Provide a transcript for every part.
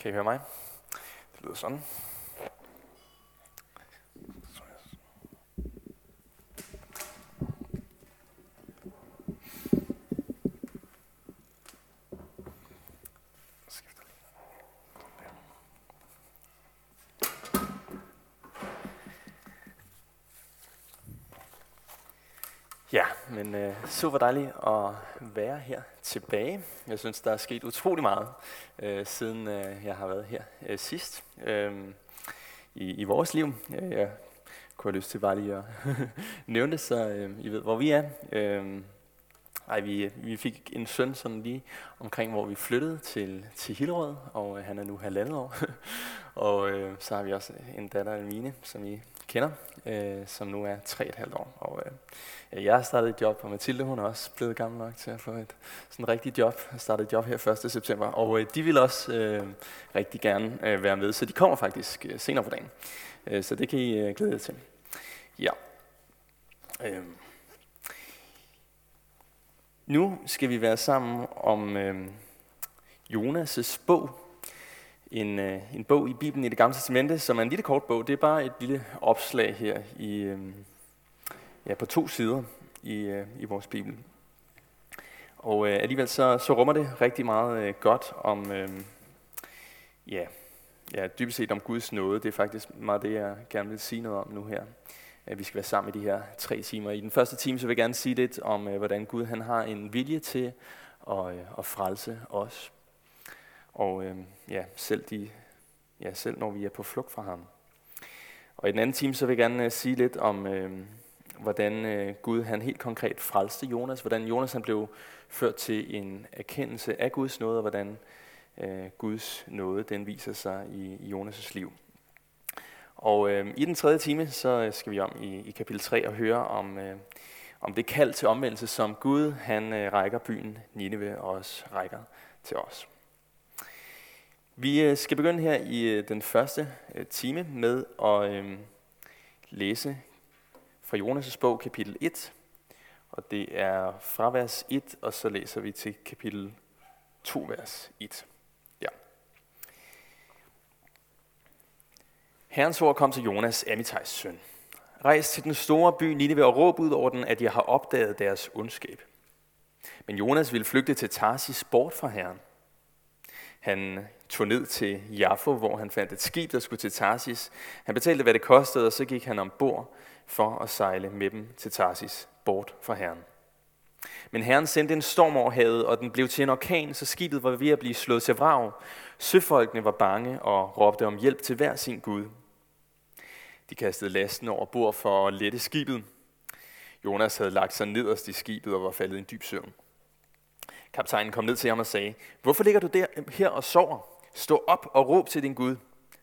Kan I høre mig? Det lyder sådan. Ja, men øh, super dejligt at være her tilbage. Jeg synes, der er sket utrolig meget, øh, siden øh, jeg har været her øh, sidst øh, i, i vores liv. Jeg, jeg kunne have lyst til bare lige at nævne det, så øh, I ved, hvor vi er. Øh, ej, vi, vi fik en søn sådan lige omkring, hvor vi flyttede til, til Hillerød, og øh, han er nu halvandet år. og øh, så har vi også en datter, Almine, som I kender, øh, som nu er 3,5 år. Og øh, jeg har startet et job, og Mathilde hun er også blevet gammel nok til at få et sådan rigtigt job. Jeg startede et job her 1. september, og øh, de vil også øh, rigtig gerne øh, være med, så de kommer faktisk øh, senere på dagen. Øh, så det kan I øh, glæde jer til. Ja. Øh. Nu skal vi være sammen om øh, Jonas' bog, en, øh, en bog i Bibelen i det gamle testamente, som er en lille kort bog. Det er bare et lille opslag her i, øh, ja, på to sider i, øh, i vores Bibel. Og øh, alligevel så, så rummer det rigtig meget øh, godt om, øh, ja, ja, dybest set om Guds nåde. Det er faktisk meget det, jeg gerne vil sige noget om nu her. At vi skal være sammen i de her tre timer. I den første time så vil jeg gerne sige lidt om, øh, hvordan Gud han har en vilje til at, øh, at frelse os. Og øh, ja, selv, de, ja, selv når vi er på flugt fra ham. Og i den anden time, så vil jeg gerne øh, sige lidt om, øh, hvordan øh, Gud han helt konkret frelste Jonas. Hvordan Jonas han blev ført til en erkendelse af Guds nåde, og hvordan øh, Guds nåde den viser sig i, i Jonas' liv. Og øh, i den tredje time, så øh, skal vi om i, i kapitel 3 og høre om, øh, om det kald til omvendelse, som Gud han øh, rækker byen Nineve og også rækker til os. Vi øh, skal begynde her i øh, den første øh, time med at øhm, læse fra Jonas' bog, kapitel 1. Og det er fra vers 1, og så læser vi til kapitel 2, vers 1. Ja. Herrens ord kom til Jonas, Amitais søn. Rejs til den store by Nineve og råb ud over den, at jeg har opdaget deres ondskab. Men Jonas ville flygte til Tarsis bort fra Herren. Han tog ned til Jaffo, hvor han fandt et skib, der skulle til Tarsis. Han betalte, hvad det kostede, og så gik han ombord for at sejle med dem til Tarsis, bort fra Herren. Men Herren sendte en storm over havet, og den blev til en orkan, så skibet var ved at blive slået til vrag. Søfolkene var bange og råbte om hjælp til hver sin Gud. De kastede lasten over bord for at lette skibet. Jonas havde lagt sig nederst i skibet og var faldet i en dyb søvn. Kaptajnen kom ned til ham og sagde, hvorfor ligger du der her og sover? Stå op og råb til din Gud.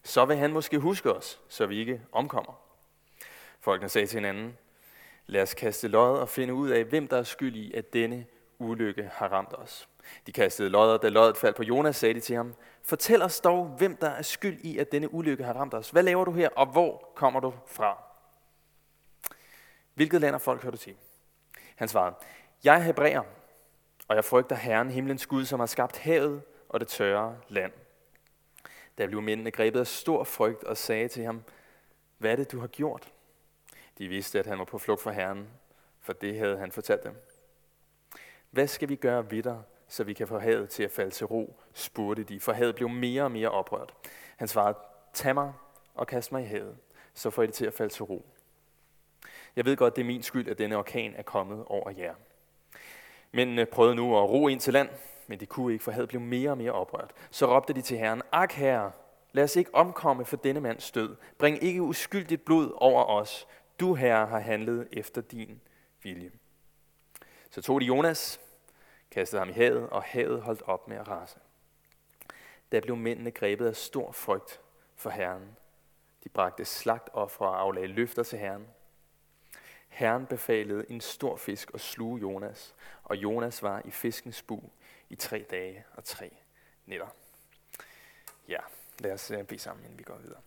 Så vil han måske huske os, så vi ikke omkommer. Folkene sagde til hinanden, lad os kaste lod og finde ud af, hvem der er skyld i, at denne ulykke har ramt os. De kastede lodder, da loddet faldt på Jonas, sagde de til ham, fortæl os dog, hvem der er skyld i, at denne ulykke har ramt os. Hvad laver du her, og hvor kommer du fra? Hvilket land og folk hører du til? Han svarede, jeg er hebræer, og jeg frygter Herren, himlens Gud, som har skabt havet og det tørre land. Da blev mændene grebet af stor frygt og sagde til ham, hvad er det, du har gjort? De vidste, at han var på flugt fra Herren, for det havde han fortalt dem. Hvad skal vi gøre ved dig, så vi kan få havet til at falde til ro, spurgte de, for havet blev mere og mere oprørt. Han svarede, tag mig og kast mig i havet, så får I det til at falde til ro. Jeg ved godt, det er min skyld, at denne orkan er kommet over jer. Mændene øh, prøvede nu at ro ind til land, men det kunne ikke, for havet blev mere og mere oprørt. Så råbte de til Herren, Ak herre, lad os ikke omkomme for denne mands død. Bring ikke uskyldigt blod over os. Du, herre, har handlet efter din vilje. Så tog de Jonas, kastede ham i havet, og havet holdt op med at rase. Der blev mændene grebet af stor frygt for Herren. De bragte slagtoffer og aflagde løfter til Herren. Herren befalede en stor fisk at sluge Jonas, og Jonas var i fiskens bu i tre dage og tre nætter. Ja, lad os øh, bede sammen, inden vi går videre.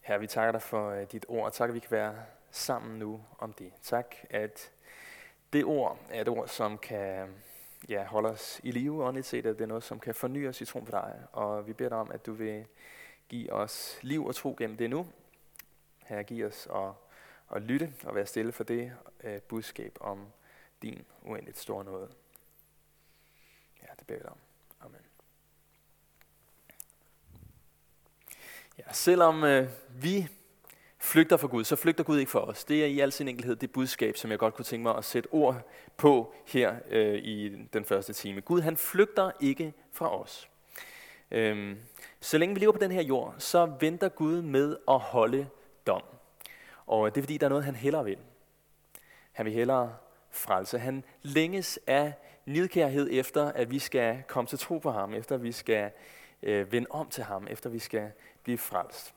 Herre, vi takker dig for øh, dit ord, og tak, at vi kan være sammen nu om det. Tak, at det ord er et ord, som kan ja, holde os i live åndeligt set, at det er noget, som kan forny os i troen på dig. Og vi beder dig om, at du vil give os liv og tro gennem det nu. Her giv os og at lytte og være stille for det øh, budskab om din uendeligt store nåde. Ja, det beder vi om. Amen. Ja, selvom øh, vi flygter fra Gud, så flygter Gud ikke fra os. Det er i al sin enkelhed det budskab, som jeg godt kunne tænke mig at sætte ord på her øh, i den første time. Gud han flygter ikke fra os. Øhm, så længe vi lever på den her jord, så venter Gud med at holde dom. Og det er fordi, der er noget, han hellere vil. Han vil hellere frelse. Han længes af nidkærhed efter, at vi skal komme til tro på ham, efter vi skal øh, vende om til ham, efter vi skal blive frelst.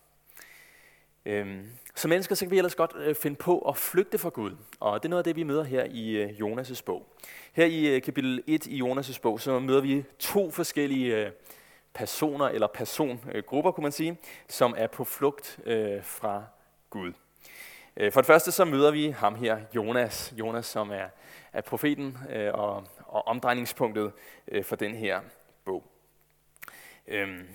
Øhm, som mennesker så kan vi ellers godt øh, finde på at flygte fra Gud, og det er noget af det, vi møder her i øh, Jonas' bog. Her i øh, kapitel 1 i Jonas' bog, så møder vi to forskellige øh, personer, eller persongrupper, kunne man sige, som er på flugt øh, fra Gud. Øh, for det første så møder vi ham her, Jonas, Jonas som er, er profeten øh, og, og omdrejningspunktet øh, for den her bog. Øhm,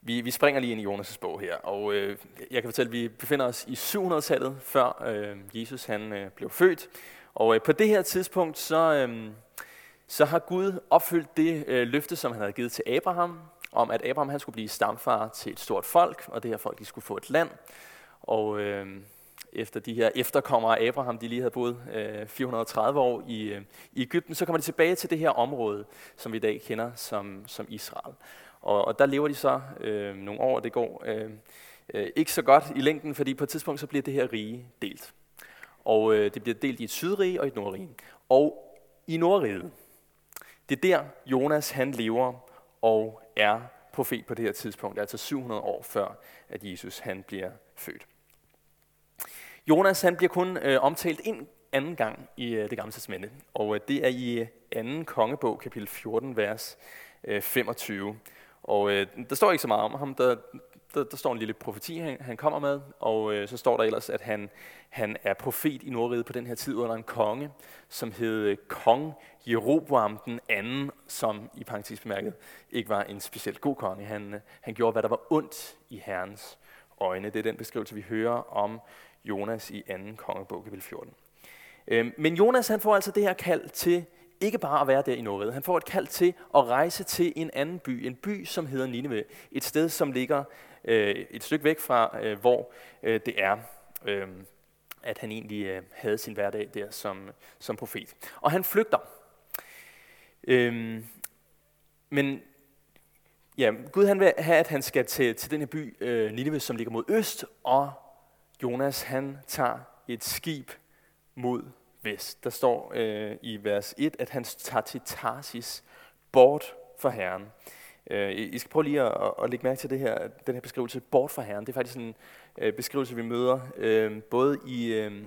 vi, vi springer lige ind i Jonas' bog her, og øh, jeg kan fortælle, at vi befinder os i 700-tallet, før øh, Jesus han øh, blev født. Og øh, på det her tidspunkt, så, øh, så har Gud opfyldt det øh, løfte, som han havde givet til Abraham, om at Abraham han skulle blive stamfar til et stort folk, og det her folk de skulle få et land. Og øh, efter de her efterkommere af Abraham, de lige havde boet øh, 430 år i, øh, i Ægypten, så kommer de tilbage til det her område, som vi i dag kender som, som Israel. Og, og der lever de så øh, nogle år, og det går øh, øh, ikke så godt i længden, fordi på et tidspunkt så bliver det her rige delt. Og øh, det bliver delt i et sydrige og et nordrige. Og i nordriget, det er der Jonas han lever og er profet på det her tidspunkt, altså 700 år før, at Jesus han bliver født. Jonas han bliver kun øh, omtalt en anden gang i øh, det gamle testamente, og øh, det er i øh, anden kongebog, kapitel 14, vers øh, 25. Og øh, der står ikke så meget om ham. Der, der, der står en lille profeti, han, han kommer med, og øh, så står der ellers, at han, han er profet i Nordriget på den her tid under en konge, som hed øh, kong Jeroboam den anden, som i parentes bemærket ikke var en specielt god konge. Han, øh, han gjorde, hvad der var ondt i herrens øjne. Det er den beskrivelse, vi hører om Jonas i anden kongebog, kapitel 14. Øh, men Jonas han får altså det her kald til ikke bare at være der i Nordved. Han får et kald til at rejse til en anden by, en by, som hedder Nineve. Et sted, som ligger øh, et stykke væk fra, øh, hvor øh, det er, øh, at han egentlig øh, havde sin hverdag der som, som profet. Og han flygter. Øh, men ja, Gud han vil have, at han skal til, til den her by, øh, Nineve, som ligger mod øst, og Jonas han tager et skib mod vest. Der står øh, i vers 1, at han tager til Tarsis bort fra Herren. Øh, I skal prøve lige at, at lægge mærke til det her, den her beskrivelse, bort fra Herren. Det er faktisk en øh, beskrivelse, vi møder øh, både i, øh,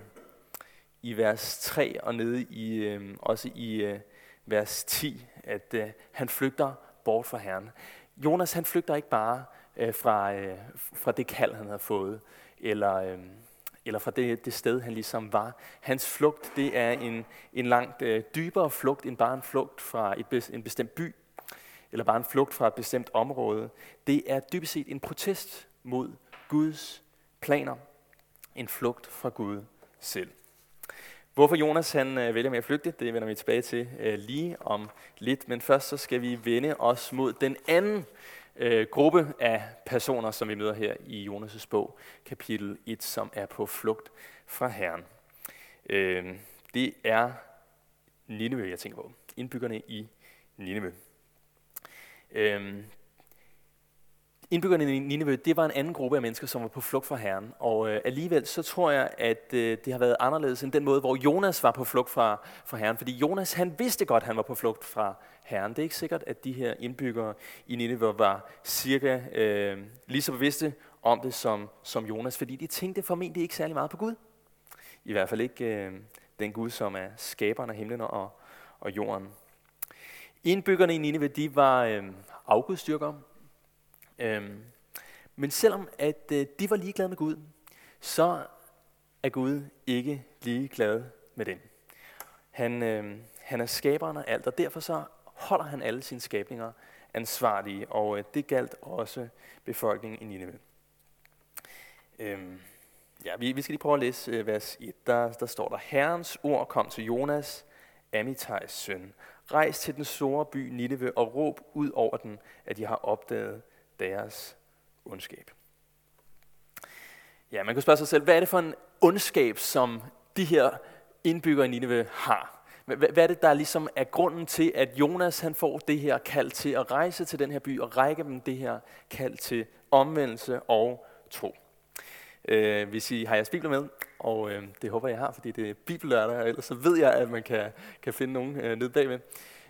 i vers 3 og nede i, øh, også i øh, vers 10, at øh, han flygter bort fra Herren. Jonas han flygter ikke bare øh, fra, øh, fra det kald, han havde fået, eller... Øh, eller fra det, det sted, han ligesom var. Hans flugt, det er en, en langt øh, dybere flugt, end bare en flugt fra et, en bestemt by, eller bare en flugt fra et bestemt område. Det er dybest set en protest mod Guds planer. En flugt fra Gud selv. Hvorfor Jonas han øh, vælger med at flygte, det vender vi tilbage til øh, lige om lidt. Men først så skal vi vende os mod den anden øh, gruppe af personer, som vi møder her i Jonas' bog, kapitel 1, som er på flugt fra Herren. Øh, det er Nineveh, jeg tænker på. Indbyggerne i Nineveh. Øh, Indbyggerne i Nineve, det var en anden gruppe af mennesker, som var på flugt fra Herren. Og øh, alligevel så tror jeg, at øh, det har været anderledes end den måde, hvor Jonas var på flugt fra, fra Herren. Fordi Jonas, han vidste godt, at han var på flugt fra Herren. Det er ikke sikkert, at de her indbyggere i Nineve var cirka øh, lige så bevidste om det som, som Jonas, fordi de tænkte formentlig ikke særlig meget på Gud. I hvert fald ikke øh, den Gud, som er skaberen af himlen og, og jorden. Indbyggerne i Nineve, de var øh, afgudstyrkere. Øhm, men selvom at øh, de var ligeglade med Gud, så er Gud ikke ligeglad med dem. Han, øh, Han er skaberen af alt, og derfor så holder han alle sine skabninger ansvarlige, og øh, det galt også befolkningen i Nineve. Øhm, ja, vi, vi skal lige prøve at læse øh, vers 1. Der, der står der, Herrens ord kom til Jonas, Amitais søn. Rejs til den store by Nineve og råb ud over den, at de har opdaget deres ondskab. Ja, man kan spørge sig selv, hvad er det for en ondskab, som de her indbyggere i Nineve har? Hvad er det, der ligesom er grunden til, at Jonas han får det her kald til at rejse til den her by og række dem det her kald til omvendelse og tro? Øh, hvis I har jeres bibler med, og øh, det håber jeg har, fordi det er bibellørdag, og ellers så ved jeg, at man kan, kan finde nogen øh, nede bagved.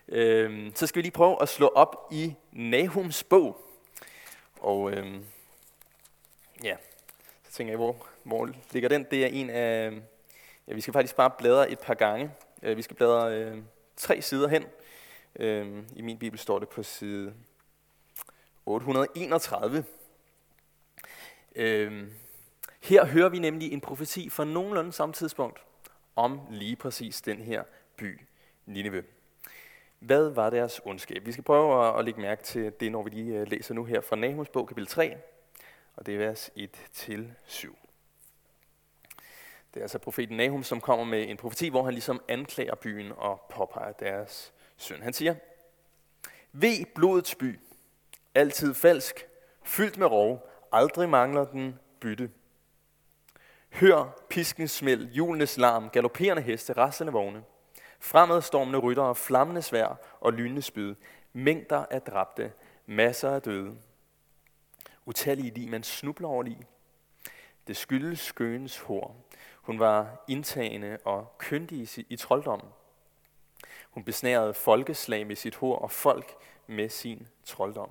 Øh, så skal vi lige prøve at slå op i Nahums bog. Og øhm, ja, så tænker jeg, hvor, hvor ligger den? Det er en af, ja, vi skal faktisk bare bladre et par gange. Øh, vi skal bladre øh, tre sider hen. Øh, I min bibel står det på side 831. Øh, her hører vi nemlig en profeti fra nogenlunde samme tidspunkt om lige præcis den her by, Nineve. Hvad var deres ondskab? Vi skal prøve at, at lægge mærke til det, når vi lige øh, læser nu her fra Nahums bog, kapitel 3, og det er vers 1-7. Det er altså profeten Nahum, som kommer med en profeti, hvor han ligesom anklager byen og påpeger deres synd. Han siger, Ved blodets by, altid falsk, fyldt med rov, aldrig mangler den bytte. Hør piskens smæld, julenes larm, galopperende heste, rastende vogne, fremadstormende ryttere, flammende svær og lynende spyd, mængder af dræbte, masser af døde. Utallige lige, man snubler over lige. Det skyldes skøens hår. Hun var indtagende og kyndig i, i trolddommen. Hun besnærede folkeslag med sit hår og folk med sin trolddom.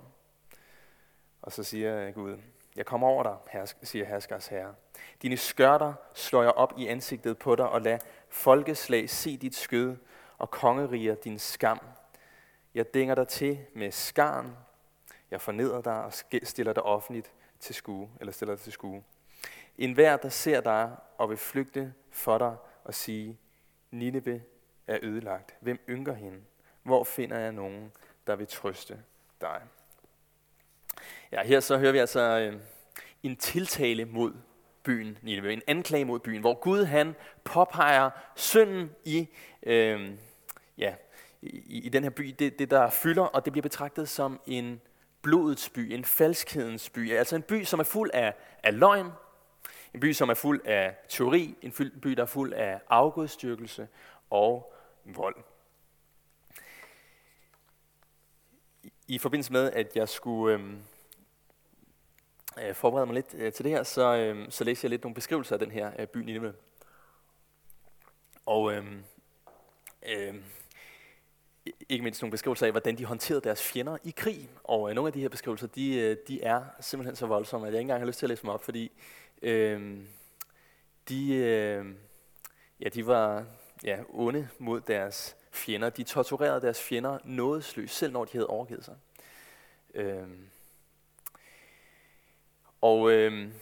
Og så siger Gud, jeg kommer over dig, hersk, siger herskers herre. Dine skørter slår jeg op i ansigtet på dig, og lad folkeslag se dit skød, og kongeriger din skam. Jeg dænger dig til med skarn. Jeg forneder dig og stiller dig offentligt til skue, eller stiller dig til skue. En hver, der ser dig og vil flygte for dig og sige, Nineve er ødelagt. Hvem ynker hende? Hvor finder jeg nogen, der vil trøste dig? Ja, her så hører vi altså øh, en tiltale mod byen Nineveh, en anklage mod byen, hvor Gud han påpeger synden i, øh, ja, i, i den her by, det, det der fylder, og det bliver betragtet som en blodets by, en falskhedens by, altså en by, som er fuld af, af løgn, en by, som er fuld af teori, en by, der er fuld af afgudstyrkelse og vold. I forbindelse med, at jeg skulle øhm, øh, forberede mig lidt øh, til det her, så, øh, så læste jeg lidt nogle beskrivelser af den her øh, by Nineveh. Og øh, øh, ikke mindst nogle beskrivelser af, hvordan de håndterede deres fjender i krig. Og øh, nogle af de her beskrivelser, de, øh, de er simpelthen så voldsomme, at jeg ikke engang har lyst til at læse dem op, fordi øh, de, øh, ja, de var ja, onde mod deres fjender. De torturerede deres fjender nådesløst, selv når de havde overgivet sig. Øhm. og øhm,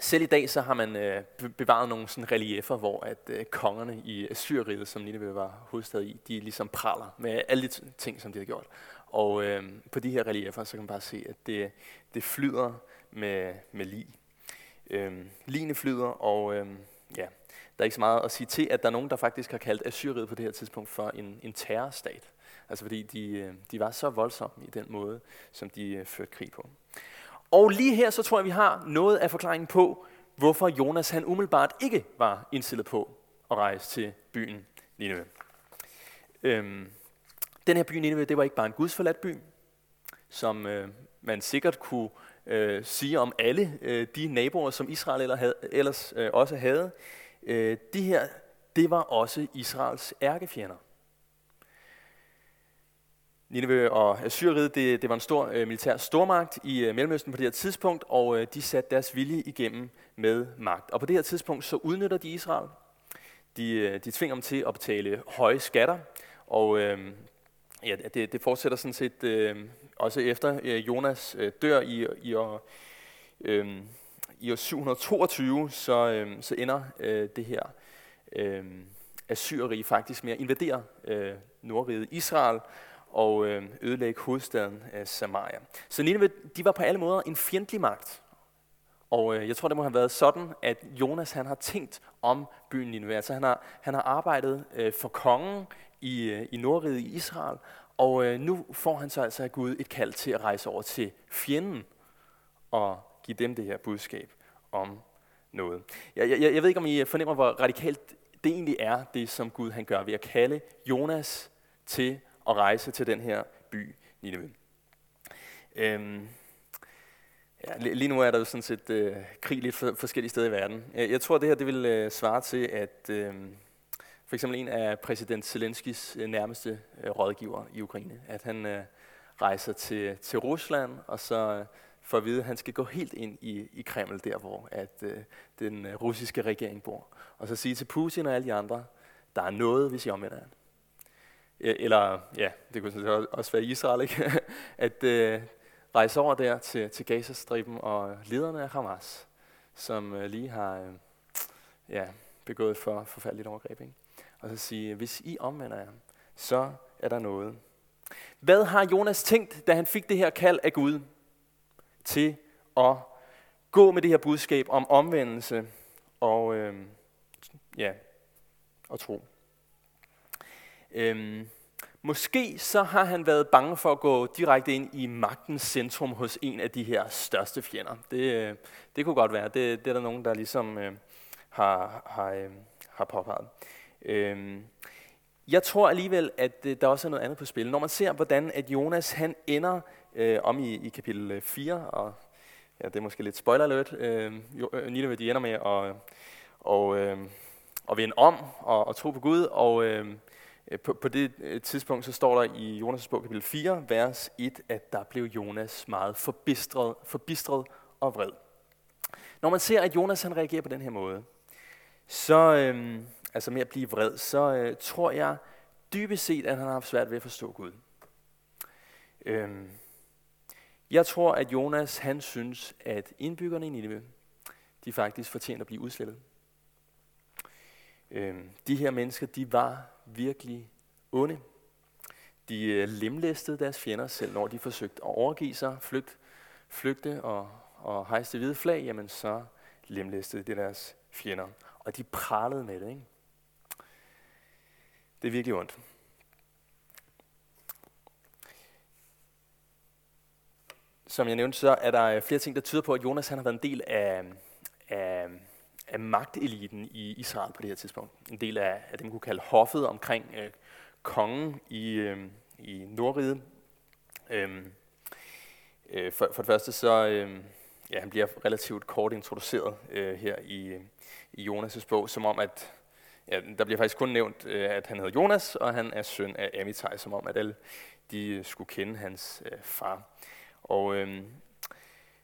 selv i dag så har man øh, bevaret nogle sådan reliefer, hvor at øh, kongerne i øh, Assyrriet, som Nineve var hovedstad i, de ligesom praler med alle de ting, som de har gjort. Og øh, på de her reliefer, så kan man bare se, at det, det flyder med, med lig. Øh, ligene flyder, og øh, ja, der er ikke så meget at sige til, at der er nogen, der faktisk har kaldt Assyriet på det her tidspunkt for en, en terrorstat. Altså fordi de, øh, de var så voldsomme i den måde, som de øh, førte krig på. Og lige her, så tror jeg, vi har noget af forklaringen på, hvorfor Jonas han umiddelbart ikke var indstillet på at rejse til byen Nineve. Øhm, den her by Nineve, det var ikke bare en gudsforladt by, som øh, man sikkert kunne øh, sige om alle øh, de naboer, som Israel eller havde, ellers øh, også havde. Øh, de her, det var også Israels ærkefjender. Nineveh og Assyriet, det, det var en stor øh, militær stormagt i øh, Mellemøsten på det her tidspunkt, og øh, de satte deres vilje igennem med magt. Og på det her tidspunkt, så udnytter de Israel. De, øh, de tvinger dem til at betale høje skatter, og øh, ja, det, det fortsætter sådan set øh, også efter øh, Jonas øh, dør i, i år, øh, i år 722, så, øh, så ender øh, det her øh, Assyrige faktisk med at invadere øh, Nordriget Israel og øh, ødelægge hovedstaden øh, Samaria. Så Nineveh, de var på alle måder en fjendtlig magt. Og øh, jeg tror, det må have været sådan, at Jonas han har tænkt om byen Nineveh. Altså han har, han har arbejdet øh, for kongen i, øh, i Nordriget i Israel, og øh, nu får han så altså af Gud et kald til at rejse over til fjenden og give dem det her budskab om noget. Jeg, jeg, jeg ved ikke, om I fornemmer, hvor radikalt det egentlig er, det som Gud han gør ved at kalde Jonas til at rejse til den her by, Nineveh. Øhm, ja, lige nu er der jo sådan set øh, krig lidt for, forskellige steder i verden. Jeg, jeg tror, det her det vil øh, svare til, at øh, for eksempel en af præsident Zelenskis øh, nærmeste øh, rådgiver i Ukraine, at han øh, rejser til, til Rusland, og så øh, for at vide, at han skal gå helt ind i, i Kreml, der hvor at, øh, den øh, russiske regering bor. Og så sige til Putin og alle de andre, der er noget, hvis I omvender jer. Eller, ja, det kunne også være Israel, ikke? at øh, rejse over der til, til Gazastriben og lederne af Hamas, som øh, lige har øh, ja, begået for forfærdeligt overgreb. Ikke? Og så sige, hvis I omvender jer, så er der noget. Hvad har Jonas tænkt, da han fik det her kald af Gud til at gå med det her budskab om omvendelse og, øh, ja, og tro? Øhm, måske så har han været bange for at gå direkte ind i magtens centrum hos en af de her største fjender. Det, øh, det kunne godt være. Det, det er der nogen, der ligesom øh, har, har, øh, har påpeget. Øhm, jeg tror alligevel, at øh, der også er noget andet på spil. Når man ser, hvordan at Jonas han ender øh, om i, i kapitel øh, 4, og ja, det er måske lidt spoiler alert, øh, øh Nineveh de ender med at, og, øh, at vende om og, og tro på Gud, og øh, øh på, på det tidspunkt så står der i Jonas' bog kapitel 4, vers 1, at der blev Jonas meget forbistret, forbistret og vred. Når man ser, at Jonas han reagerer på den her måde, så, øh, altså med at blive vred, så øh, tror jeg dybest set, at han har haft svært ved at forstå Gud. Øh, jeg tror, at Jonas han synes, at indbyggerne i Nineveh, de faktisk fortjener at blive udslettet. Øh, de her mennesker, de var virkelig onde. De øh, lemlæstede deres fjender selv, når de forsøgte at overgive sig, flygte, flygte og, og hejste hvide flag, jamen så lemlæstede de deres fjender. Og de pralede med det. Ikke? Det er virkelig ondt. Som jeg nævnte, så er der øh, flere ting, der tyder på, at Jonas han har været en del af, af af magteliten i Israel på det her tidspunkt. En del af, af det, man kunne kalde hoffet omkring øh, kongen i, øh, i Nordriget. Øhm, øh, for, for det første så, øh, ja, han bliver relativt kort introduceret øh, her i, i Jonas' bog, som om at, ja, der bliver faktisk kun nævnt, øh, at han hedder Jonas, og han er søn af Amitai, som om at alle de skulle kende hans øh, far. Og øhm,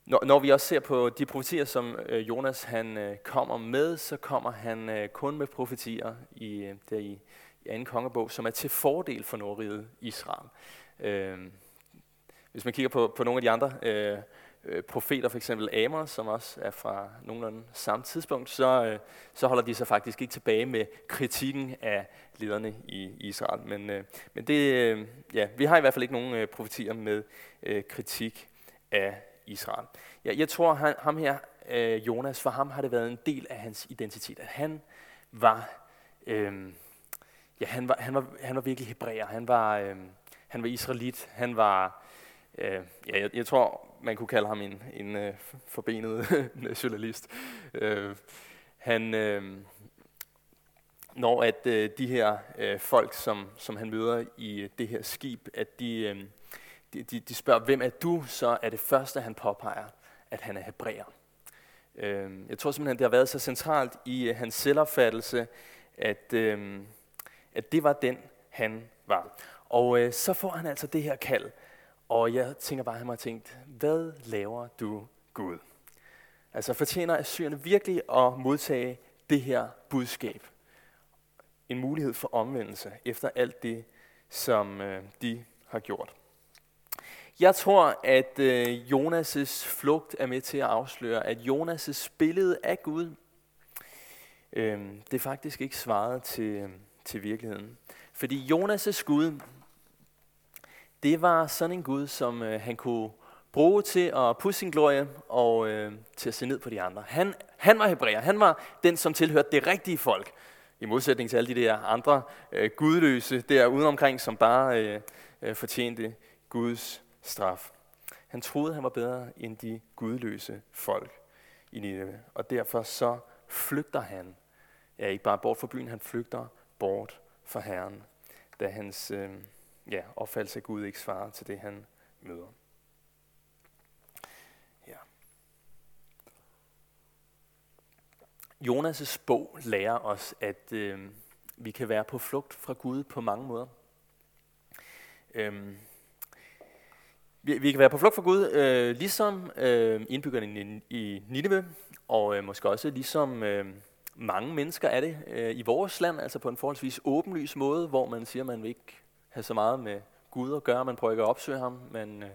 når, når vi også ser på de profetier, som øh, Jonas han øh, kommer med, så kommer han øh, kun med profetier i, øh, der i, i anden kongebog, som er til fordel for Nordriget Israel. Øh, hvis man kigger på, på nogle af de andre øh, øh, profeter, for eksempel Amos, som også er fra nogenlunde samme tidspunkt, så, øh, så holder de sig faktisk ikke tilbage med kritikken af lederne i Israel. Men, øh, men det, øh, ja, vi har i hvert fald ikke nogen øh, profetier med øh, kritik af Israel. Ja, jeg tror, han, ham her, øh, Jonas, for ham har det været en del af hans identitet, at han var, øh, ja, han var, han var, han var virkelig hebræer, han var, øh, han var israelit, han var, øh, ja, jeg, jeg tror, man kunne kalde ham en, en øh, forbenet nationalist. Øh, han, øh, når at øh, de her øh, folk, som, som han møder i det her skib, at de, øh, de, de, de spørger, hvem er du? Så er det første, han påpeger, at han er hebræer. Øh, jeg tror simpelthen, det har været så centralt i øh, hans selvopfattelse, at, øh, at det var den, han var. Og øh, så får han altså det her kald, og jeg tænker bare, at han har tænkt, hvad laver du Gud? Altså fortjener Assyrerne virkelig at modtage det her budskab? En mulighed for omvendelse efter alt det, som øh, de har gjort. Jeg tror, at øh, Jonas' flugt er med til at afsløre, at Jonas' billede af Gud, øh, det er faktisk ikke svaret til, til virkeligheden. Fordi Jonas' Gud, det var sådan en Gud, som øh, han kunne bruge til at pusse sin glorie og øh, til at se ned på de andre. Han, han var hebræer. Han var den, som tilhørte det rigtige folk. I modsætning til alle de der andre øh, gudløse der udenomkring, som bare øh, øh, fortjente Guds straf. Han troede, han var bedre end de gudløse folk i Nineve. Og derfor så flygter han. Ja, ikke bare bort fra byen, han flygter bort fra Herren, da hans øh, ja, opfattelse af Gud ikke svarer til det, han møder. Ja. Jonas' bog lærer os, at øh, vi kan være på flugt fra Gud på mange måder. Øhm, vi, vi kan være på flugt fra Gud, øh, ligesom øh, indbyggerne i, i Nineve, og øh, måske også ligesom øh, mange mennesker er det øh, i vores land, altså på en forholdsvis åbenlys måde, hvor man siger, at man vil ikke have så meget med Gud at gøre, man prøver ikke at opsøge ham, men øh,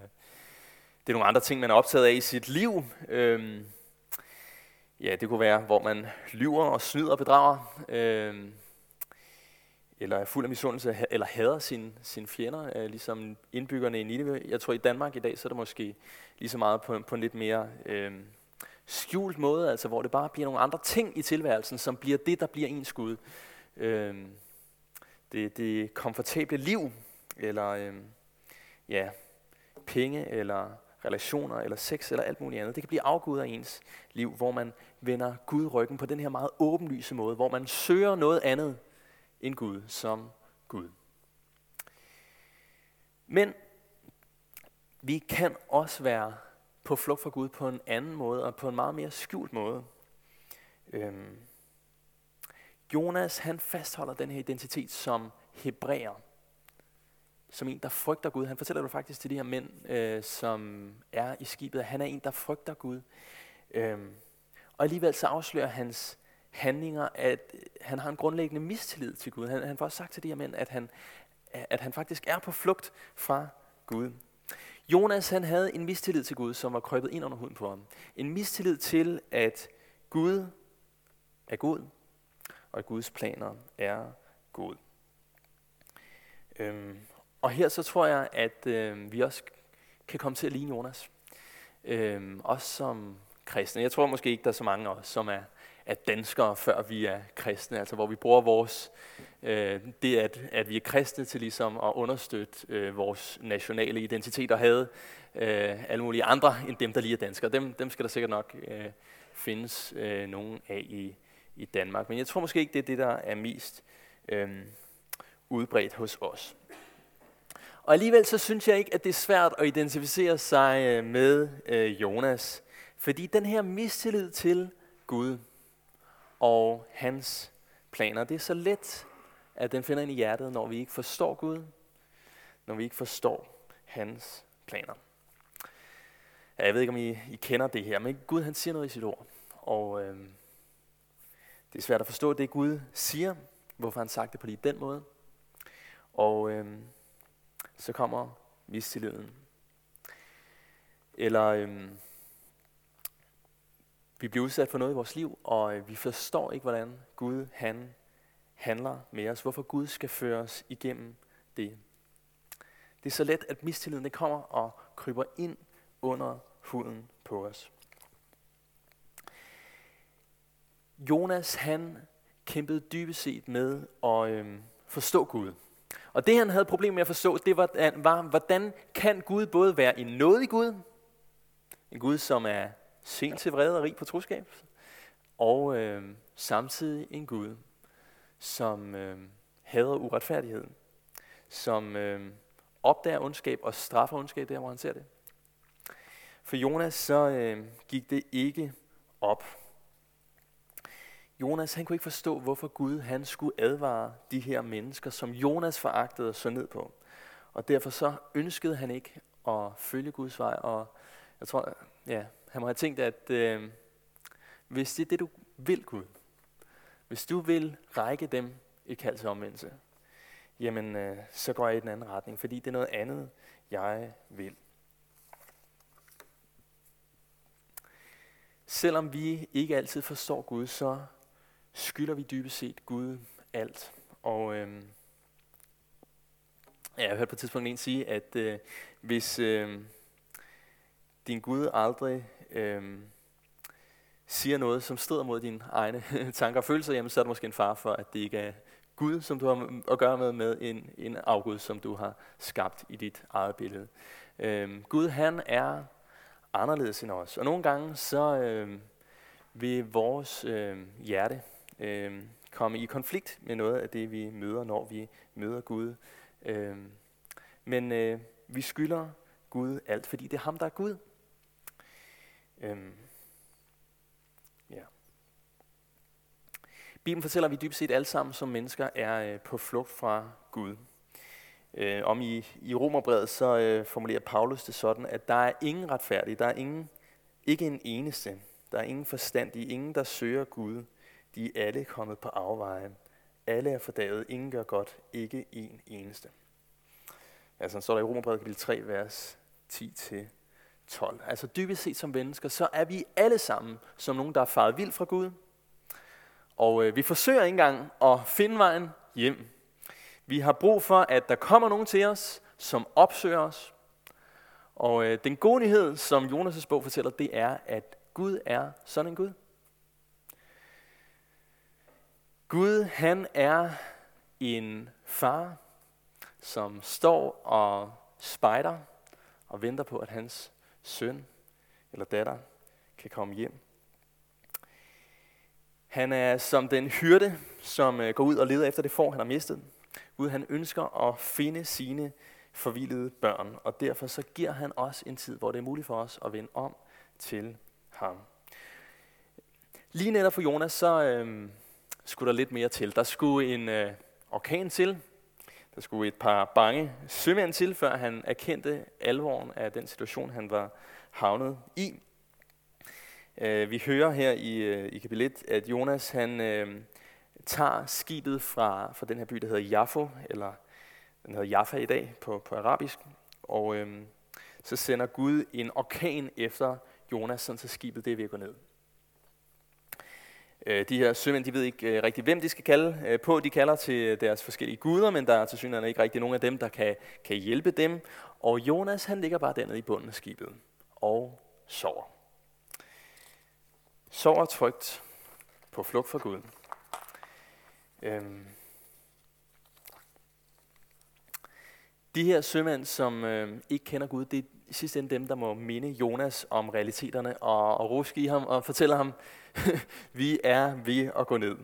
det er nogle andre ting, man er optaget af i sit liv. Øh, ja, det kunne være, hvor man lyver og snyder og bedrager. Øh, eller er fuld af misundelse, eller hader sine, sin fjender, øh, ligesom indbyggerne i Nineve. Jeg tror, i Danmark i dag, så er det måske lige så meget på, på en lidt mere øh, skjult måde, altså hvor det bare bliver nogle andre ting i tilværelsen, som bliver det, der bliver ens Gud. Øh, det, det komfortable liv, eller øh, ja, penge, eller relationer, eller sex, eller alt muligt andet. Det kan blive afgud af ens liv, hvor man vender Gud ryggen på den her meget åbenlyse måde, hvor man søger noget andet end Gud som Gud. Men vi kan også være på flugt fra Gud på en anden måde, og på en meget mere skjult måde. Øhm, Jonas han fastholder den her identitet som hebræer, som en, der frygter Gud. Han fortæller det faktisk til de her mænd, øh, som er i skibet, at han er en, der frygter Gud. Øhm, og alligevel så afslører hans handlinger, at han har en grundlæggende mistillid til Gud. Han, han får også sagt til de her mænd, at han, at han faktisk er på flugt fra Gud. Jonas han havde en mistillid til Gud, som var krøbet ind under huden på ham. En mistillid til, at Gud er god, og at Guds planer er god. Øhm, og her så tror jeg, at øh, vi også kan komme til at ligne Jonas. Øhm, også som kristne. Jeg tror måske ikke, der er så mange af os, som er er danskere, før vi er kristne. Altså hvor vi bruger vores, øh, det, at, at vi er kristne til ligesom at understøtte øh, vores nationale identitet og have øh, alle mulige andre end dem, der lige er danskere. Dem, dem skal der sikkert nok øh, findes øh, nogen af i, i Danmark. Men jeg tror måske ikke, det er det, der er mest øh, udbredt hos os. Og alligevel så synes jeg ikke, at det er svært at identificere sig øh, med øh, Jonas. Fordi den her mistillid til Gud, og hans planer. Det er så let, at den finder ind i hjertet, når vi ikke forstår Gud, når vi ikke forstår hans planer. Ja, jeg ved ikke, om I, I kender det her, men Gud han siger noget i sit ord. Og øh, det er svært at forstå det, Gud siger, hvorfor han sagt det på lige den måde. Og øhm, så kommer mistilliden. Eller øhm, vi bliver udsat for noget i vores liv, og øh, vi forstår ikke, hvordan Gud han handler med os. Hvorfor Gud skal føre os igennem det. Det er så let, at mistilliden det kommer og kryber ind under huden på os. Jonas han kæmpede dybest set med at øhm, forstå Gud. Og det han havde problemer med at forstå, det var, var, hvordan kan Gud både være en nådig Gud, en Gud, som er sent til vrede og rig på troskab, og øh, samtidig en Gud, som øh, hader uretfærdighed, som øh, opdager ondskab og straffer ondskab der, hvor han ser det. For Jonas så øh, gik det ikke op. Jonas han kunne ikke forstå, hvorfor Gud han skulle advare de her mennesker, som Jonas foragtede og så ned på. Og derfor så ønskede han ikke at følge Guds vej. Og jeg tror, ja, han må have tænkt, at øh, hvis det er det, du vil, Gud, hvis du vil række dem et kald til omvendelse, jamen øh, så går jeg i den anden retning, fordi det er noget andet, jeg vil. Selvom vi ikke altid forstår Gud, så skylder vi dybest set Gud alt. Og øh, ja, jeg har hørt på et tidspunkt en sige, at øh, hvis øh, din Gud aldrig øh, siger noget, som strider mod dine egne tanker og følelser, jamen, så er der måske en far for, at det ikke er Gud, som du har at gøre med, med en, en afgud, som du har skabt i dit eget billede. Øh, Gud, han er anderledes end os. Og nogle gange så øh, vil vores øh, hjerte øh, komme i konflikt med noget af det, vi møder, når vi møder Gud. Øh, men øh, vi skylder Gud alt, fordi det er ham, der er Gud. Øh, ja. Bibelen fortæller, at vi dybest set alle sammen som mennesker er øh, på flugt fra Gud. Øh, om i, i Romerbrevet så øh, formulerer Paulus det sådan, at der er ingen retfærdige, der er ingen, ikke en eneste, der er ingen forstandige, ingen der søger Gud. De er alle kommet på afveje. Alle er fordavet, ingen gør godt, ikke en eneste. Altså, så står der i Romerbrevet kapitel 3, vers 10-12. Altså dybest set som mennesker, så er vi alle sammen som nogen, der er faret vild fra Gud. Og øh, vi forsøger ikke engang at finde vejen hjem vi har brug for, at der kommer nogen til os, som opsøger os. Og øh, den gode nyhed, som Jonas' bog fortæller, det er, at Gud er sådan en Gud. Gud, han er en far, som står og spejder og venter på, at hans søn eller datter kan komme hjem. Han er som den hyrde, som øh, går ud og leder efter det får, han har mistet. Gud han ønsker at finde sine forvildede børn, og derfor så giver han os en tid, hvor det er muligt for os at vende om til ham. Lige netop for Jonas, så øh, skulle der lidt mere til. Der skulle en øh, orkan til. Der skulle et par bange sømænd til, før han erkendte alvoren af den situation, han var havnet i. Øh, vi hører her i, øh, i kapitel 1, at Jonas han, øh, tager skibet fra, fra den her by, der hedder Jaffo, eller den hedder Jaffa i dag på, på arabisk, og øh, så sender Gud en orkan efter Jonas, sådan så skibet det er ved at gå ned. Øh, de her sømænd, de ved ikke øh, rigtig, hvem de skal kalde øh, på. De kalder til deres forskellige guder, men der er til synligheden ikke rigtig nogen af dem, der kan, kan hjælpe dem. Og Jonas, han ligger bare dernede i bunden af skibet og sover. Sover trygt på flugt fra Gud. Øhm. De her sømænd, som øh, ikke kender Gud, det er i sidste ende dem, der må minde Jonas om realiteterne og, og ruske i ham og fortælle ham, vi er ved at gå ned.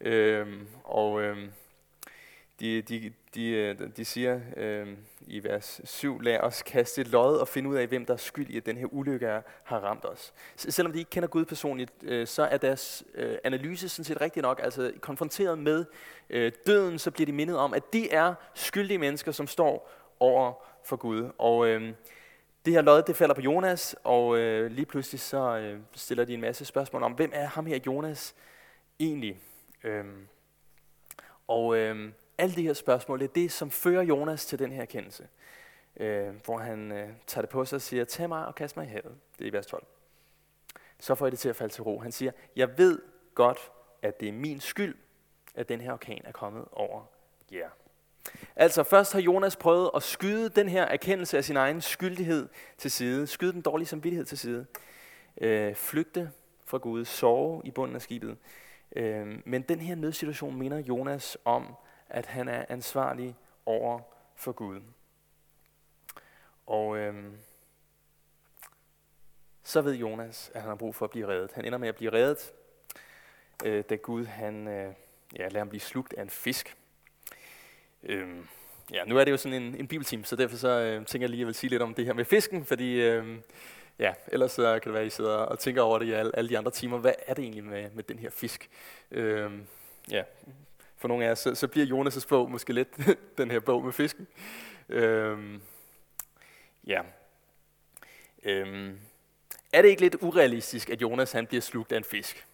Øhm, og øhm, de, de, de, øh, de siger øhm, i vers 7, lad os kaste et lod og finde ud af, hvem der er skyld i, at den her ulykke har ramt os. Selvom de ikke kender Gud personligt, øh, så er deres øh, analyse sådan set rigtig nok. Altså konfronteret med øh, døden, så bliver de mindet om, at de er skyldige mennesker, som står over for Gud. Og øh, det her lod, det falder på Jonas, og øh, lige pludselig så øh, stiller de en masse spørgsmål om, hvem er ham her Jonas egentlig? Øhm, og øh, alle de her spørgsmål, det er det, som fører Jonas til den her erkendelse. Øh, hvor han øh, tager det på sig og siger, tag mig og kast mig i havet. Det er i vers 12. Så får jeg det til at falde til ro. Han siger, jeg ved godt, at det er min skyld, at den her orkan er kommet over jer. Yeah. Altså først har Jonas prøvet at skyde den her erkendelse af sin egen skyldighed til side, skyde den dårlige samvittighed til side, øh, flygte fra Gud, sove i bunden af skibet. Øh, men den her nødsituation minder Jonas om, at han er ansvarlig over for Gud. Og øh, så ved Jonas, at han har brug for at blive reddet. Han ender med at blive reddet, øh, da Gud han, øh, ja, lader ham blive slugt af en fisk. Øhm, ja, nu er det jo sådan en, en bibeltime, så derfor så øh, tænker jeg lige, at jeg vil sige lidt om det her med fisken, fordi øh, ja, ellers så kan det være, at I sidder og tænker over det i alle, alle de andre timer. Hvad er det egentlig med, med den her fisk? Øh, ja, for nogle af jer, så, så bliver Jonas' bog måske lidt den her bog med fisken. Øhm, ja. Øhm, er det ikke lidt urealistisk, at Jonas han bliver slugt af en fisk?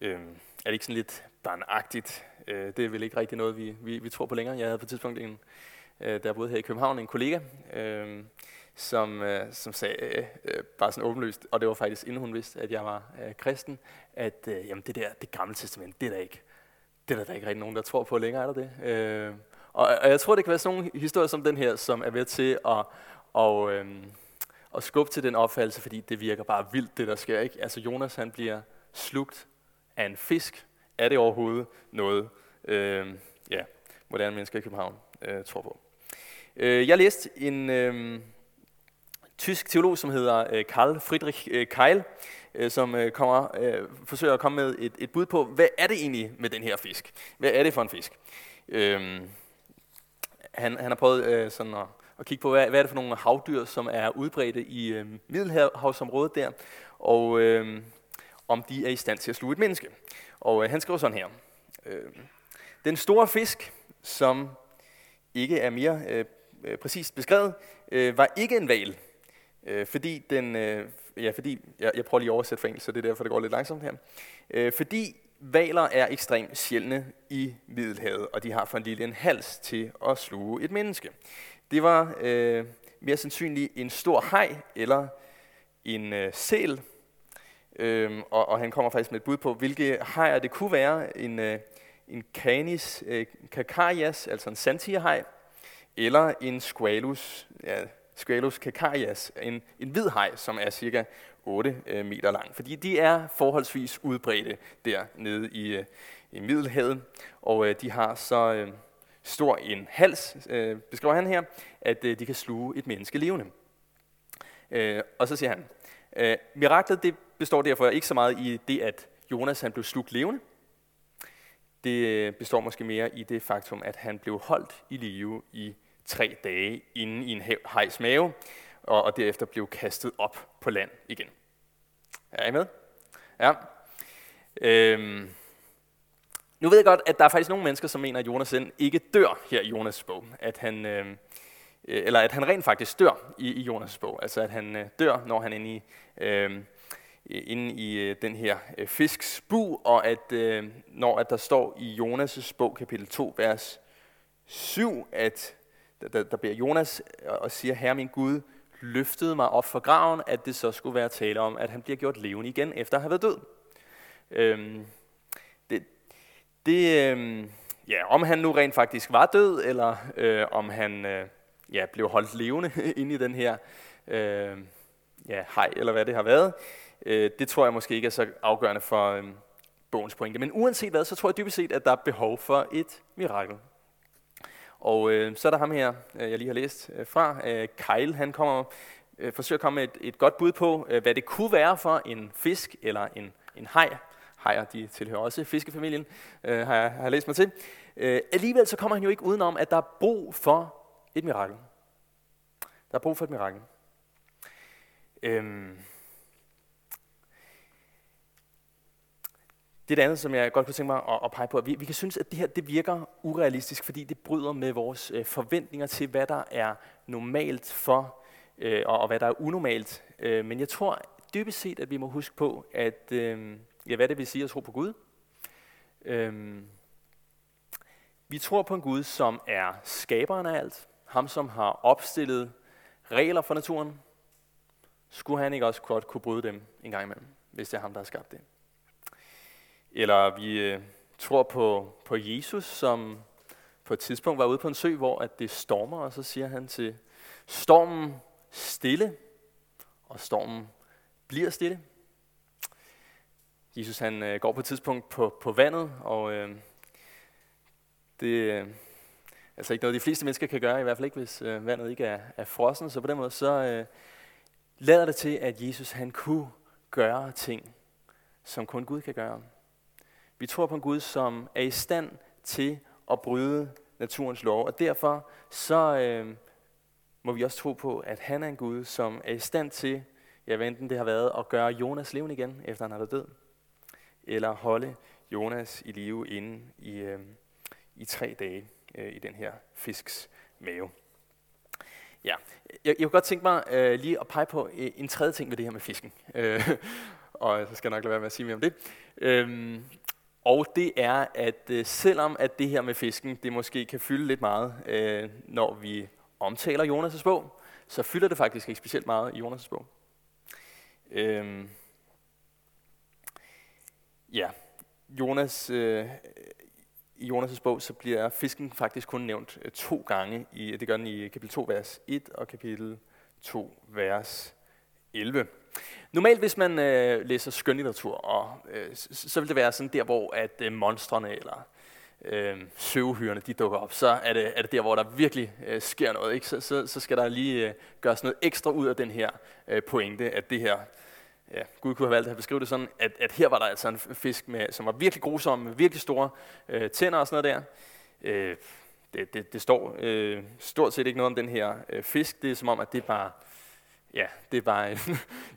Øhm, er det ikke sådan lidt barnagtigt? Øh, det er vel ikke rigtig noget, vi, vi, vi tror på længere. Jeg havde på et tidspunkt en, øh, der boede her i København, en kollega, øh, som, øh, som sagde øh, bare sådan åbenlyst, og det var faktisk inden hun vidste, at jeg var øh, kristen, at øh, jamen det der, det gamle testament, det er der ikke Det er der da ikke rigtig nogen, der tror på længere, er der det? Øh, og, og jeg tror, det kan være sådan nogle historier som den her, som er ved til at, og, øh, at skubbe til den opfattelse, fordi det virker bare vildt, det der sker. Ikke? Altså Jonas han bliver slugt af en fisk. Er det overhovedet noget, øh, ja, moderne mennesker i København øh, tror på? Øh, jeg læste en øh, tysk teolog, som hedder øh, Karl Friedrich øh, Keil, øh, som øh, kommer, øh, forsøger at komme med et, et bud på, hvad er det egentlig med den her fisk? Hvad er det for en fisk? Øh, han, han har prøvet øh, sådan at, at kigge på, hvad, hvad er det for nogle havdyr, som er udbredte i øh, Middelhavsområdet der, og øh, om de er i stand til at sluge et menneske. Og øh, han skriver sådan her. Øh, den store fisk, som ikke er mere øh, øh præcist beskrevet, øh, var ikke en val, øh, fordi den, øh, ja, fordi, jeg, jeg prøver lige at oversætte for engelsk, så det er derfor, det går lidt langsomt her. Øh, fordi valer er ekstremt sjældne i Middelhavet, og de har for en lille en hals til at sluge et menneske. Det var øh, mere sandsynligt en stor haj eller en øh, sæl, øh, og, og han kommer faktisk med et bud på, hvilke hajer det kunne være. En, øh, en canis øh, cacarias, altså en santierhaj, eller en squalus, ja, squalus cacarias, en, en hvid haj, som er cirka 8 øh, meter lang. Fordi de er forholdsvis udbredte der nede i, øh, i Middelhavet, og øh, de har så øh, stor en hals, øh, beskriver han her, at øh, de kan sluge et menneske levende. Øh, og så siger han, øh, miraklet det består derfor ikke så meget i det, at Jonas han blev slugt levende. Det øh, består måske mere i det faktum, at han blev holdt i live i tre dage inde i en hejs mave, og, og derefter blev kastet op på land igen. Er I med? Ja. Øhm. Nu ved jeg godt, at der er faktisk nogle mennesker, som mener, at Jonas ikke dør her i Jonas' bog. At han, øhm, øh, eller at han rent faktisk dør i, i Jonas' bog. Altså at han øh, dør, når han er inde i, øh, Øh, inde i øh, den her øh, fisks bu, og at når at der står i Jonas' bog, kapitel 2, vers 7, at der, der beder Jonas og siger, Herre min Gud, løftede mig op fra graven, at det så skulle være tale om, at han bliver gjort levende igen, efter at have været død. Øhm, det, det, øhm, ja, om han nu rent faktisk var død, eller øh, om han øh, ja, blev holdt levende inde i den her øh, ja, hej, eller hvad det har været, øh, det tror jeg måske ikke er så afgørende for øh, bogens pointe. Men uanset hvad, så tror jeg dybest set, at der er behov for et mirakel. Og øh, så er der ham her, øh, jeg lige har læst øh, fra, øh, Kyle, han kommer, øh, forsøger at komme med et, et godt bud på, øh, hvad det kunne være for en fisk eller en, en haj. Hajer, de tilhører også fiskefamilien, øh, har, jeg, har jeg læst mig til. Øh, alligevel så kommer han jo ikke udenom, at der er brug for et mirakel. Der er brug for et mirakel. Øhm, Det er det andet, som jeg godt kunne tænke mig at, at pege på. Vi, vi kan synes, at det her det virker urealistisk, fordi det bryder med vores øh, forventninger til, hvad der er normalt for, øh, og, og hvad der er unormalt. Øh, men jeg tror dybest set, at vi må huske på, at øh, ja, hvad det vil sige at tro på Gud. Øh, vi tror på en Gud, som er skaberen af alt. Ham, som har opstillet regler for naturen. Skulle han ikke også godt kunne bryde dem en gang imellem, hvis det er ham, der har skabt det? Eller vi øh, tror på, på Jesus, som på et tidspunkt var ude på en sø, hvor at det stormer, og så siger han til stormen stille, og stormen bliver stille. Jesus han øh, går på et tidspunkt på, på vandet, og øh, det øh, altså ikke noget, de fleste mennesker kan gøre, i hvert fald ikke, hvis øh, vandet ikke er, er frossen. Så på den måde, så øh, lader det til, at Jesus han kunne gøre ting, som kun Gud kan gøre. Vi tror på en Gud, som er i stand til at bryde naturens lov, og derfor så øh, må vi også tro på, at han er en Gud, som er i stand til, ja, enten det har været at gøre Jonas levende igen, efter han har været død, eller holde Jonas i live inde i, øh, i tre dage øh, i den her fisks mave. Ja, jeg, jeg kunne godt tænke mig øh, lige at pege på øh, en tredje ting ved det her med fisken. Øh, og så skal jeg nok lade være med at sige mere om det. Øh, og det er, at øh, selvom at det her med fisken, det måske kan fylde lidt meget, øh, når vi omtaler Jonas' bog, så fylder det faktisk ikke specielt meget i Jonas' bog. Øh, ja, Jonas, øh, i Jonas' bog, så bliver fisken faktisk kun nævnt øh, to gange. I, det gør den i kapitel 2, vers 1 og kapitel 2, vers 11. Normalt, hvis man øh, læser skønlitteratur, og, øh, så, så vil det være sådan der, hvor at øh, monstrene eller øh, søvehyrene, de dukker op, så er det, er det der, hvor der virkelig øh, sker noget. Ikke? Så, så, så skal der lige øh, gøres noget ekstra ud af den her øh, pointe, at det her, ja, Gud kunne have valgt at beskrive det sådan, at, at her var der altså en fisk, med, som var virkelig grusom, med virkelig store øh, tænder og sådan noget der. Øh, det, det, det står øh, stort set ikke noget om den her øh, fisk. Det er som om, at det bare ja, det er bare en,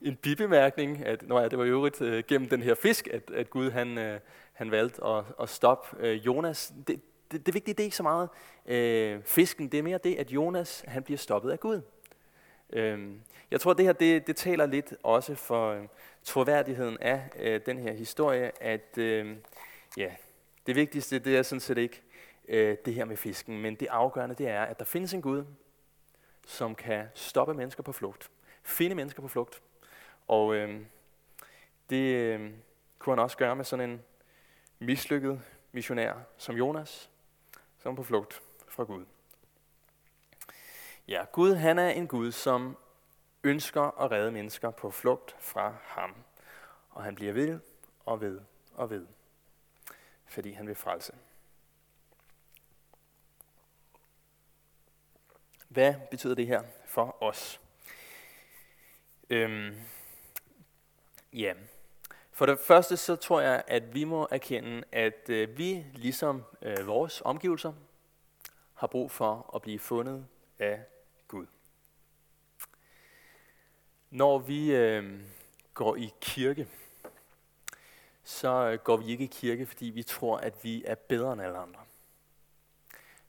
en bibemærkning, at når ja, det var i øvrigt øh, gennem den her fisk, at, at Gud han, øh, han valgte at, at stoppe øh, Jonas. Det, det, det vigtige det er ikke så meget øh, fisken, det er mere det, at Jonas han bliver stoppet af Gud. Øh, jeg tror, det her det, det taler lidt også for øh, troværdigheden af øh, den her historie, at øh, ja, det vigtigste det er sådan set ikke øh, det her med fisken, men det afgørende det er, at der findes en Gud, som kan stoppe mennesker på flugt finde mennesker på flugt. Og øh, det øh, kunne han også gøre med sådan en mislykket missionær som Jonas, som er på flugt fra Gud. Ja, Gud han er en Gud, som ønsker at redde mennesker på flugt fra ham. Og han bliver ved og ved og ved, fordi han vil frelse. Hvad betyder det her for os? Øhm, ja. For det første så tror jeg, at vi må erkende, at øh, vi ligesom øh, vores omgivelser har brug for at blive fundet af Gud. Når vi øh, går i kirke, så øh, går vi ikke i kirke, fordi vi tror, at vi er bedre end alle andre.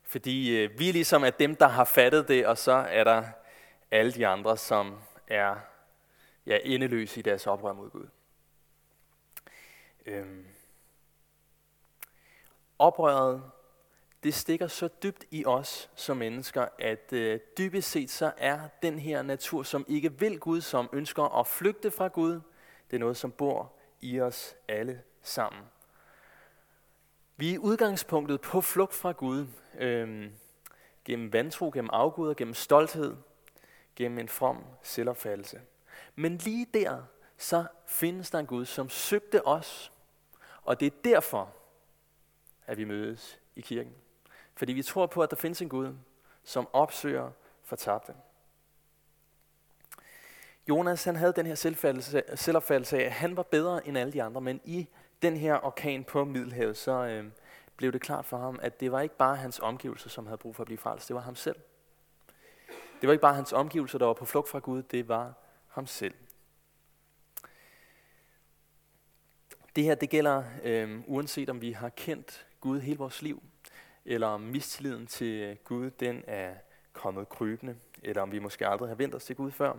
Fordi øh, vi ligesom er dem, der har fattet det, og så er der alle de andre, som er ja, endeløse i deres oprør mod Gud. Øhm. Oprøret, det stikker så dybt i os som mennesker, at øh, dybest set så er den her natur, som ikke vil Gud, som ønsker at flygte fra Gud, det er noget, som bor i os alle sammen. Vi er i udgangspunktet på flugt fra Gud, øh, gennem vantro, gennem afguder, gennem stolthed, gennem en from selvopfattelse. Men lige der, så findes der en Gud, som søgte os. Og det er derfor, at vi mødes i kirken. Fordi vi tror på, at der findes en Gud, som opsøger fortabte. Jonas han havde den her selvopfattelse af, at han var bedre end alle de andre, men i den her orkan på Middelhavet, så øh, blev det klart for ham, at det var ikke bare hans omgivelser, som havde brug for at blive frelst, det var ham selv. Det var ikke bare hans omgivelser, der var på flugt fra Gud, det var ham selv. Det her det gælder øh, uanset om vi har kendt Gud hele vores liv, eller om mistilliden til Gud den er kommet krybende, eller om vi måske aldrig har vendt os til Gud før.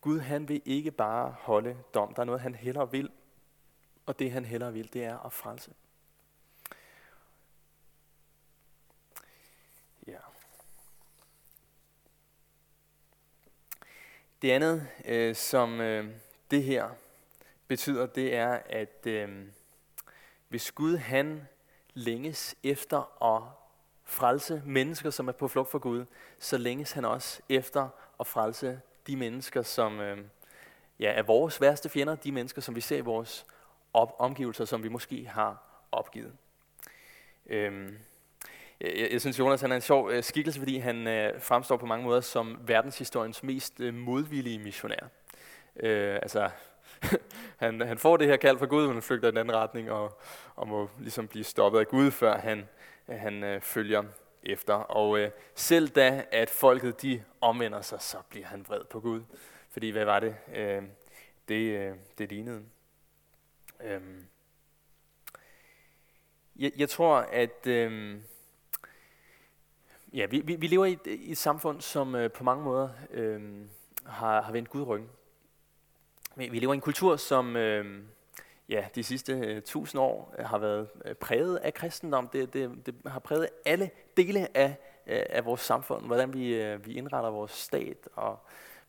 Gud han vil ikke bare holde dom, der er noget han hellere vil, og det han hellere vil, det er at frelse. Det andet, øh, som øh, det her betyder, det er, at øh, hvis Gud han længes efter at frelse mennesker, som er på flugt for Gud, så længes han også efter at frelse de mennesker, som øh, ja, er vores værste fjender, de mennesker, som vi ser i vores op- omgivelser, som vi måske har opgivet. Øh, jeg, jeg synes, Jonas han er en sjov øh, skikkelse, fordi han øh, fremstår på mange måder som verdenshistoriens mest øh, modvillige missionær. Øh, altså, han, han får det her kald fra Gud, men han flygter i den anden retning, og, og må ligesom blive stoppet af Gud, før han, han øh, følger efter. Og øh, selv da, at folket de omvender sig, så bliver han vred på Gud. Fordi hvad var det, øh, det, øh, det lignede? Øh, jeg, jeg tror, at... Øh, Ja, vi, vi, vi lever i et, i et samfund, som øh, på mange måder øh, har, har vendt Gud ryggen. Vi, vi lever i en kultur, som øh, ja, de sidste øh, tusind år øh, har været øh, præget af kristendom. Det, det, det har præget alle dele af, øh, af vores samfund. Hvordan vi, øh, vi indretter vores stat, og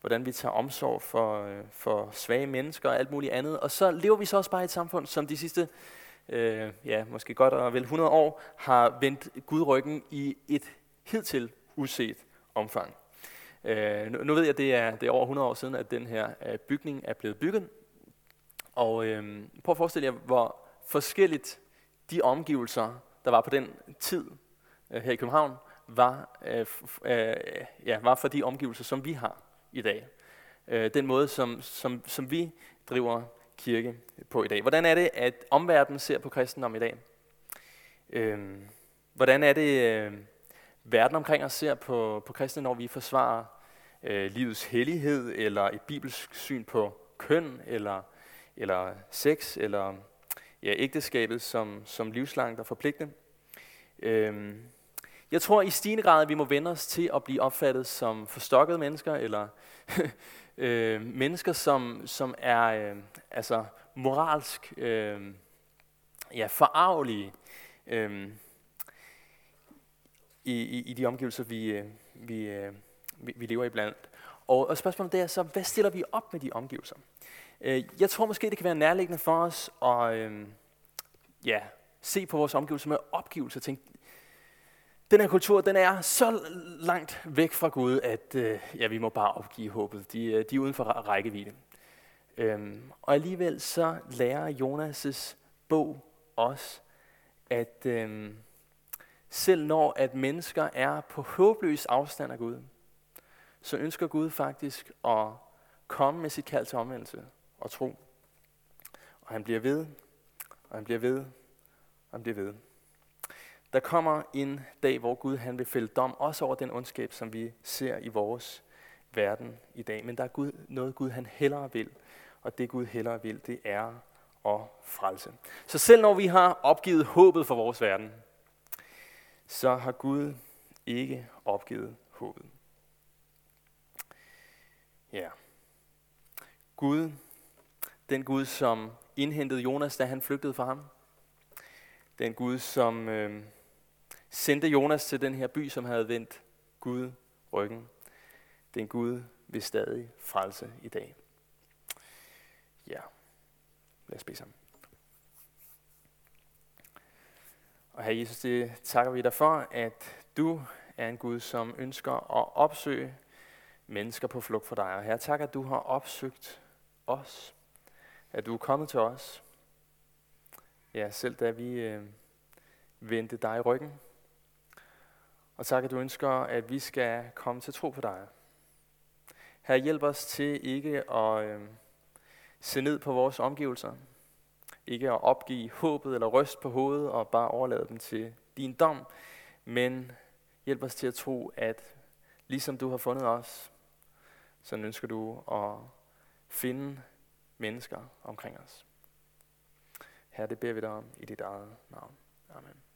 hvordan vi tager omsorg for, øh, for svage mennesker og alt muligt andet. Og så lever vi så også bare i et samfund, som de sidste øh, ja, måske godt og vel 100 år, har vendt Gud ryggen i et hidtil uset omfang. Øh, nu, nu ved jeg, at det er, det er over 100 år siden, at den her øh, bygning er blevet bygget. Og øh, prøv at forestille jer, hvor forskelligt de omgivelser, der var på den tid øh, her i København, var, øh, øh, ja, var for de omgivelser, som vi har i dag. Øh, den måde, som, som, som vi driver kirke på i dag. Hvordan er det, at omverdenen ser på kristendom i dag? Øh, hvordan er det, øh, verden omkring os ser på, på kristne, når vi forsvarer øh, livets hellighed, eller et bibelsk syn på køn, eller, eller sex, eller ja, ægteskabet som, som livslangt og forpligtende? Øhm, jeg tror i stigende grad, at vi må vende os til at blive opfattet som forstokkede mennesker, eller øh, mennesker, som, som er øh, altså moralsk øh, ja, forarvelige øh, i, i, i de omgivelser, vi, øh, vi, øh, vi, vi lever i blandt. Og, og spørgsmålet er så, hvad stiller vi op med de omgivelser? Øh, jeg tror måske, det kan være nærliggende for os at øh, ja, se på vores omgivelser med opgivelse og tænke, den her kultur, den er så langt væk fra Gud, at øh, ja, vi må bare opgive håbet. De, de er uden for rækkevidde. Øhm, og alligevel så lærer Jonas' bog os, at øhm, selv når at mennesker er på håbløs afstand af Gud, så ønsker Gud faktisk at komme med sit kald til omvendelse og tro. Og han bliver ved, og han bliver ved, og han bliver ved. Der kommer en dag, hvor Gud han vil fælde dom, også over den ondskab, som vi ser i vores verden i dag. Men der er Gud, noget Gud han hellere vil, og det Gud hellere vil, det er at frelse. Så selv når vi har opgivet håbet for vores verden, så har Gud ikke opgivet håbet. Ja. Gud, den Gud, som indhentede Jonas, da han flygtede fra ham. Den Gud, som øh, sendte Jonas til den her by, som havde vendt Gud ryggen. Den Gud vil stadig frelse i dag. Ja, lad os bede sammen. Og her Jesus, det takker vi dig for, at du er en Gud, som ønsker at opsøge mennesker på flugt for dig. Og her tak, at du har opsøgt os. At du er kommet til os. Ja, selv da vi øh, vendte dig i ryggen. Og tak, at du ønsker, at vi skal komme til tro på dig. Her hjælp os til ikke at øh, se ned på vores omgivelser. Ikke at opgive håbet eller ryst på hovedet og bare overlade dem til din dom. Men hjælp os til at tro, at ligesom du har fundet os, så ønsker du at finde mennesker omkring os. Her det beder vi dig om i dit eget navn. Amen.